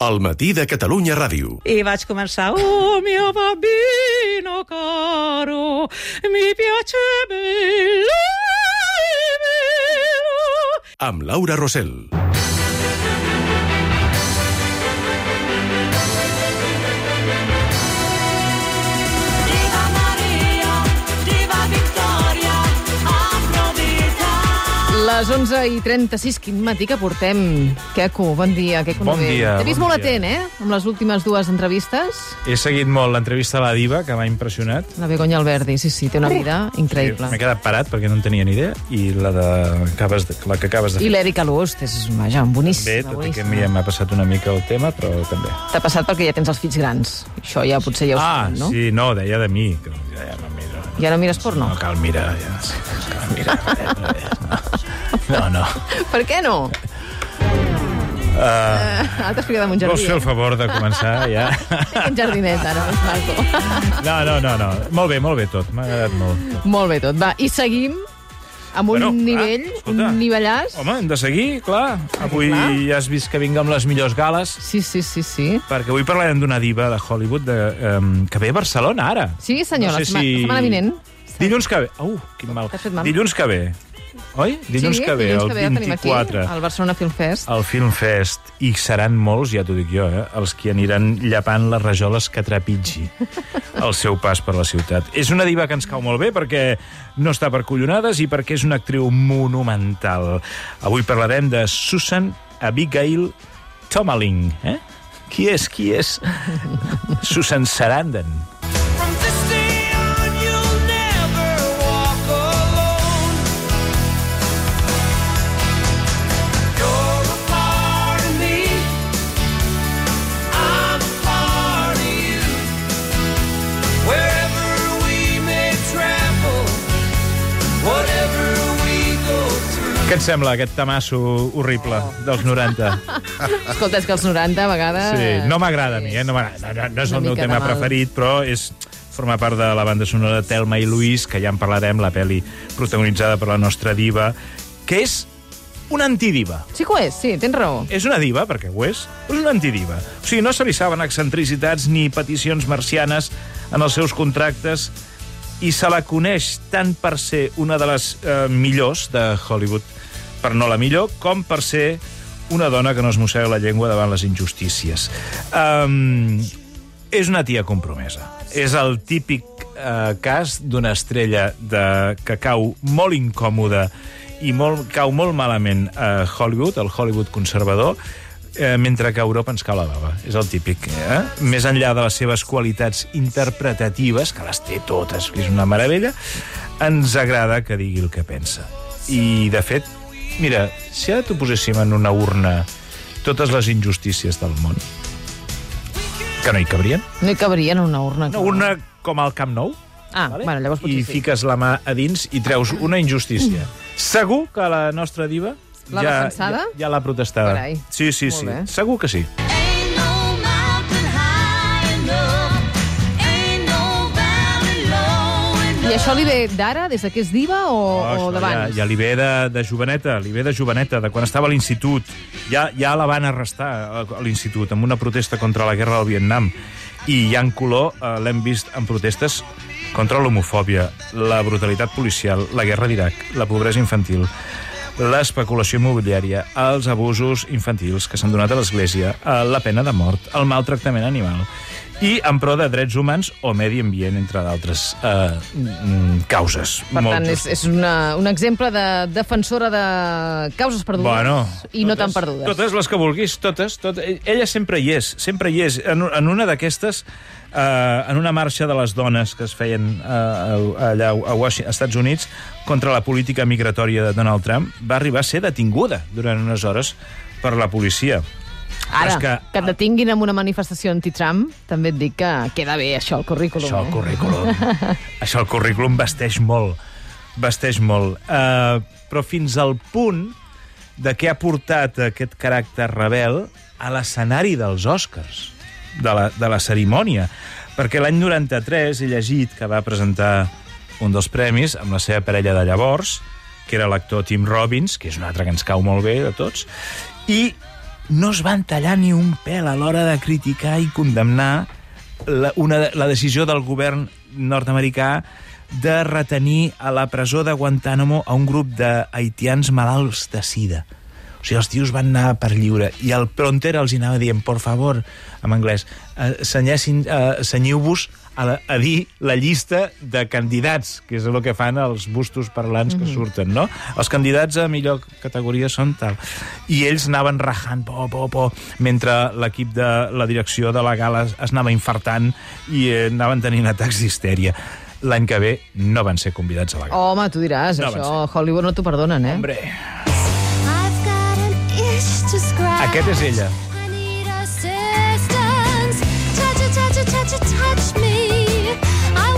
El matí de Catalunya Ràdio. I vaig començar, oh mio bambino caro, mi piace bello, bello. Amb Laura Rossell. Les 11 i 36, quin matí que portem. Queco, bon dia. Queco Bon dia, T'he vist bon molt dia. atent, eh? Amb les últimes dues entrevistes. He seguit molt l'entrevista a la diva, que m'ha impressionat. La Begoña Alberdi, sí, sí, té una vida increïble. M'he quedat parat perquè no en tenia ni idea. I la, de, acabes de, la que acabes de I fer. l'Èrica Lust, és, vaja, Bé, boníssima. tot i que boníssima. m'ha passat una mica el tema, però també. T'ha passat perquè ja tens els fills grans. Això ja potser ja ho Ah, sabem, no? sí, no, deia de mi. Que ja, ja no miro. Ja no mires porno? No cal mirar, ja. No cal mirar. No, no. Per què no? Uh, ara t'has ficat en un Vols jardí. fer el favor de començar, ja? eh? Un jardinet, ara, maco. No, no, no, no. Molt bé, molt bé tot. M'ha agradat molt. Molt bé tot. Va, i seguim amb un Bueno, clar, nivell, escolta. un nivellàs. Home, hem de seguir, clar. Avui clar. ja has vist que vinc amb les millors gales. Sí, sí, sí, sí. Perquè avui parlarem d'una diva de Hollywood de, um, que ve a Barcelona ara. Sí, senyor, No la sé setmana, si- setmana vinent. Dilluns que ve... Uh, quin mal. Dilluns que ve. Oi? Dilluns sí, que ve, dilluns el que ve, el tenim aquí, 24. al Barcelona Film Fest. al Film Fest, i seran molts, ja t'ho dic jo, eh, els que aniran llapant les rajoles que trepitgi el seu pas per la ciutat. És una diva que ens cau molt bé perquè no està per collonades i perquè és una actriu monumental. Avui parlarem de Susan Abigail Tomaling. Eh? Qui és? Qui és? Susan Sarandon. Et sembla, aquest tamasso horrible dels 90? Escolta, és que els 90 a vegades... Sí, no m'agrada a mi, eh? no, no, no, no és Una el meu tema mal. preferit, però és forma part de la banda sonora de Telma i Luis, que ja en parlarem, la pel·li protagonitzada per la nostra diva, que és una antidiva. Sí que ho és, sí, tens raó. És una diva, perquè ho és, però és una antidiva. O sigui, no se li saben excentricitats ni peticions marcianes en els seus contractes i se la coneix tant per ser una de les eh, millors de Hollywood, per no la millor, com per ser una dona que no es mossega la llengua davant les injustícies. Um, és una tia compromesa. És el típic eh, cas d'una estrella de, que cau molt incòmoda i molt, cau molt malament a Hollywood, el Hollywood conservador, eh, mentre que a Europa ens cau la bava. És el típic. Eh? Més enllà de les seves qualitats interpretatives, que les té totes, que és una meravella, ens agrada que digui el que pensa. I, de fet, mira, si ara t'ho poséssim en una urna totes les injustícies del món, que no hi cabrien, No hi cabria en una urna. una urna com al Camp Nou, Ah, bueno, llavors potser i sí. fiques la mà a dins i treus una injustícia. Segur que la nostra diva L'ha ja, defensada? ja, ja l'ha protestada. Carai. Sí, sí, Molt sí. bé. Segur que sí. I això li ve d'ara, des de que és diva o, Oh, o això ja, d'abans? ja li ve de, de joveneta, li ve de joveneta, de quan estava a l'institut. Ja, ja la van arrestar a l'institut amb una protesta contra la guerra del Vietnam. I ja en color eh, l'hem vist en protestes contra l'homofòbia, la brutalitat policial, la guerra d'Iraq, la pobresa infantil, l'especulació immobiliària, els abusos infantils que s'han donat a l'Església, eh, la pena de mort, el maltractament animal i en pro de drets humans o medi ambient, entre d'altres eh, mm, causes. Per molt tant, és, és una, un exemple de defensora de causes perdudes Bueno, i no totes- tan perdudes. Totes les que vulguis, totes. Tot, ella sempre hi és, sempre hi és. En, en una d'aquestes, eh, en una marxa de les dones que es feien eh, allà a Washington, als Estats Units contra la política migratòria de Donald Trump, va arribar a ser detinguda durant unes hores per la policia. Ara, que... que- et detinguin en una manifestació anti-Trump, també et dic que queda bé això al currículum. Això el eh? currículum, això el currículum vesteix molt, vesteix molt. Uh, però fins al punt de què ha portat aquest caràcter rebel a l'escenari dels Oscars, de la, de la cerimònia. Perquè l'any 93 he llegit que va presentar un dels premis amb la seva parella de llavors, que era l'actor Tim Robbins, que és un altre que ens cau molt bé de tots, i no es van tallar ni un pèl a l'hora de criticar i condemnar la, una, la decisió del govern nord-americà de retenir a la presó de Guantánamo a un grup d'haitians malalts de sida. O sigui, els tios van anar per lliure i el pronter els anava dient, por favor, en anglès, eh, eh, senyiu-vos a, la- a dir la llista de candidats, que és el que fan els bustos parlants que surten, no? Els candidats a millor categoria són tal. I ells anaven rajant, po, po, po, mentre l'equip de la direcció de la gala es es anava infartant i eh, anaven tenint atacs d'histèria. L'any que ve no van ser convidats a la gala. Home, tu diràs, No, això, Hollywood no t'ho perdonen, eh? Hombre,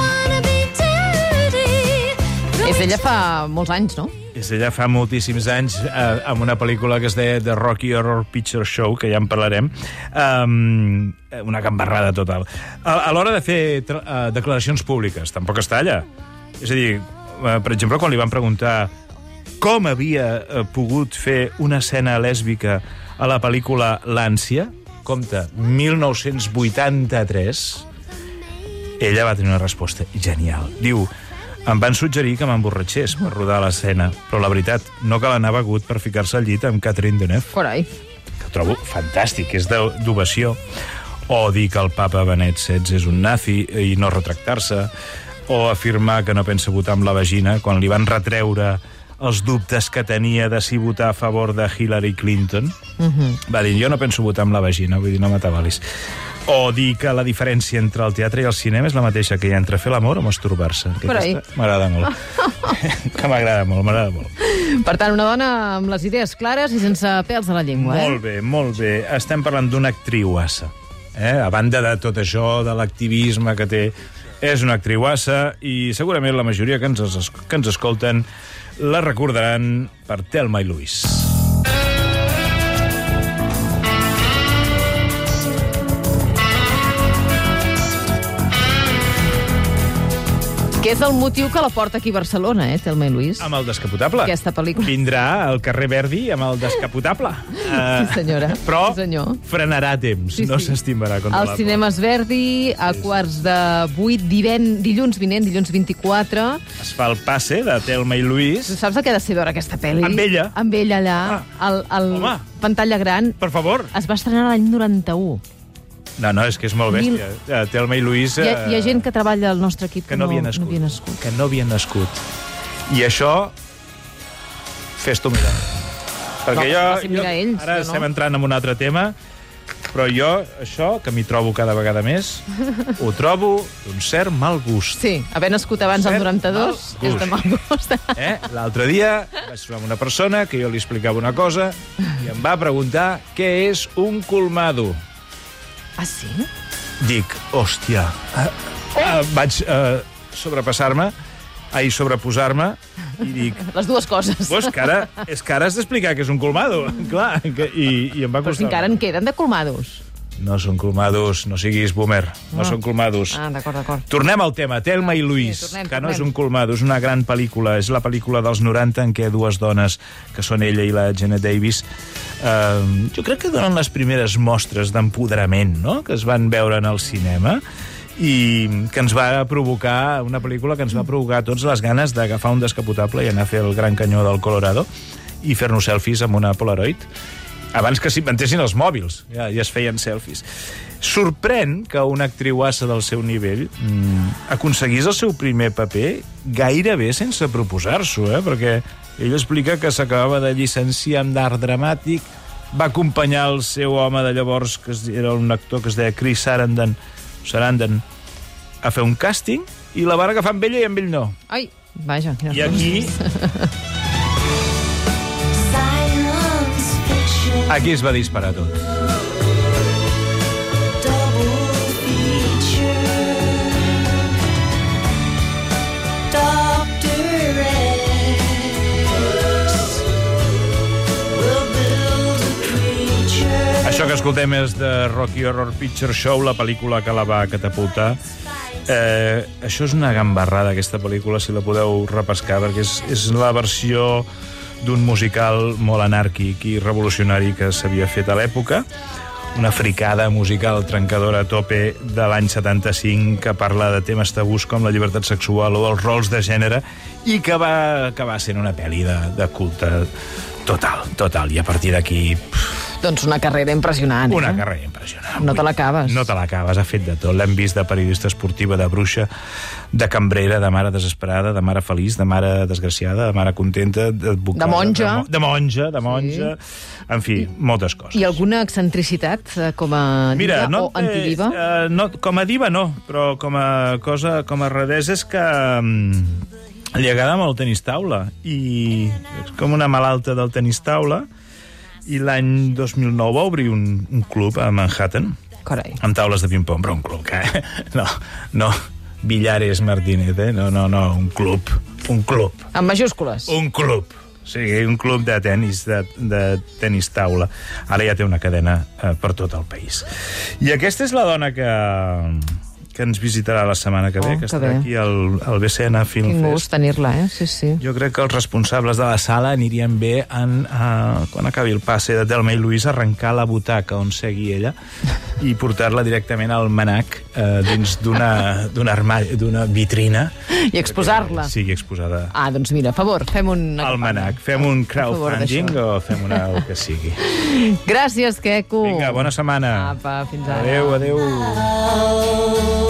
wanna be dirty. És ella fa molts anys, no? És ella fa moltíssims anys eh, amb una pel·lícula que es deia The Rocky Horror Picture Show, que ja en parlarem, um, una gambarrada total. A, a l'hora de fer eh, declaracions públiques, tampoc es talla. És a dir, eh, per exemple, quan li van preguntar com havia eh, pogut fer una escena lèsbica a la pel·lícula L'Ànsia, compte, 1983, ella va tenir una resposta genial. Diu, em van suggerir que m'emborratxés per rodar l'escena, però la veritat, no cal anar begut per ficar-se al llit amb Catherine Deneuve, Carai. que trobo fantàstic, és de- d'ovació. O dir que el papa Benet XVI és un nazi i no retractar-se, o afirmar que no pensa votar amb la vagina quan li van retreure els dubtes que tenia de si votar a favor de Hillary Clinton. Va dir, jo no penso votar amb la vagina, vull dir, no m'atabalis. O dir que la diferència entre el teatre i el cinema és la mateixa que hi ha entre fer l'amor o masturbar-se. M'agrada molt. que m'agrada molt, m'agrada molt. Per tant, una dona amb les idees clares i sense pèls a la llengua, eh? Molt bé, molt bé. Estem parlant d'una actriuassa. Eh? A banda de tot això, de l'activisme que té, és una actriuassa i segurament la majoria que ens, que ens escolten la recordaran per Telma i Luis. Que és el motiu que la porta aquí a Barcelona, eh, Telma i Luis? Amb el descapotable. Aquesta pel·lícula. Vindrà al carrer Verdi amb el descapotable. Uh, senyora. Però Sí, senyor. frenarà a temps, no s'estimarà contra Als la cinemes Verdi, a quarts de vuit, diven, dilluns vinent, dilluns 24. Es fa el passe de Telma i Luis. Tu saps el que ha de ser veure aquesta pel·li? Amb ella. Amb ella allà, Ah. al, al Home. pantalla gran. Per favor. Es va estrenar l'any 91. No, no, és que és molt bèstia. Mil... Telma i Luis... Hi ha, hi ha gent que treballa al nostre equip que no havia nascut. No havia nascut. Que no havia nascut. I això, fes-t'ho mirar. Perquè No, jo, facin jo mirar ells, ara no. estem entrant en un altre tema, però jo, això, que m'hi trobo cada vegada més, ho trobo d'un cert mal gust. Sí, haver nascut abans del Cert 92 mal és de mal gust. Eh? L'altre dia vaig trobar una persona que jo li explicava una cosa i em va preguntar què és un colmado. Ah, sí? Dic, hòstia, uh, uh, vaig uh, sobrepassar-me, ai, sobreposar-me, i dic, Les dues coses. Pues que ara, és que ara has d'explicar que és un colmado, clar, que, i, i em va Però si costar. encara en queden de colmados. No són colmados, no siguis boomer, no, Ah. són colmados. Ah, d'acord, d'acord. Tornem al tema, Telma i Luis, Sí, tornem, que no tornem. és un colmado, és una gran pel·lícula, és la pel·lícula dels 90 en què dues dones, que són ella i la Jenna Davis, eh, jo crec que donen les primeres mostres d'empoderament no? que es van veure en el cinema i que ens va provocar una pel·lícula que ens va provocar tots les ganes d'agafar un descapotable i anar a fer el Gran Canyó del Colorado i fer-nos selfies amb una Polaroid abans que s'inventessin els mòbils, ja, ja es feien selfies. Sorprèn que una actriuassa del seu nivell mm, aconseguís el seu primer paper gairebé sense proposar-s'ho, eh? perquè ell explica que s'acabava de llicenciar en d'art dramàtic, va acompanyar el seu home de llavors, que era un actor que es deia Chris Sarandon, Sarandon a fer un càsting i la van agafar amb ella i amb ell no. Ai, vaja. I aquí, aquí es va disparar tot. Que escoltem és de Rocky Horror Picture Show, la pel·lícula que la va catapultar. Eh, això és una gambarrada, aquesta pel·lícula, si la podeu repescar, perquè és, és la versió d'un musical molt anàrquic i revolucionari que s'havia fet a l'època, una fricada musical trencadora a tope de l'any 75 que parla de temes tabús com la llibertat sexual o els rols de gènere i que va acabar sent una pel·li de, de culte total, total. I a partir d'aquí, pff, Doncs una carrera impressionant. una eh? carrera impressionant. No te l'acabes. No te l'acabes, ha fet de tot. L'hem vist de periodista esportiva, de bruixa, de cambrera, de mare desesperada, de mare feliç, de mare desgraciada, de mare contenta, d'advocada... De monja. De, mo- de monja, de monja... En fi, moltes coses. I alguna excentricitat eh, com a Mira, diva no, o antidiva? Eh, no, com a diva no, però com a cosa, com a revés és que mm, li agrada molt el tenis taula i és com una malalta del tenis taula i l'any 2009 va obrir un, un club a Manhattan Carai. amb taules de ping-pong, però un club que... No, no, Villares Martínez, eh? No, no, no, un club, un club. En majúscules. Un club. O sigui, un club de tennis, de, de tennis taula. Ara ja té una cadena eh, per tot el país. I aquesta és la dona que, que ens visitarà la setmana que ve, Oh, que que estarà bé. aquí al, al BCN Film Quin Fest. gust tenir-la, eh? Sí, sí. Jo crec que els responsables de la sala anirien bé en, uh, quan acabi el passe de Telma i Lluís, arrencar la butaca on segui ella i portar-la directament al manac uh, dins d'una d'un armari, d'una vitrina. I exposar-la. Sigui exposada Ah, doncs mira, a favor, fem un... al manac. Fem un crowdfunding o fem una, el que sigui. Gràcies, Queco. Vinga, bona setmana. Apa, fins ara. Adéu, adéu. to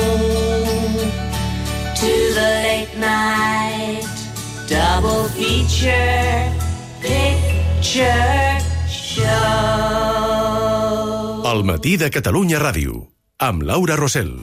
double feature picture show. El matí de Catalunya Ràdio, amb Laura Rossell.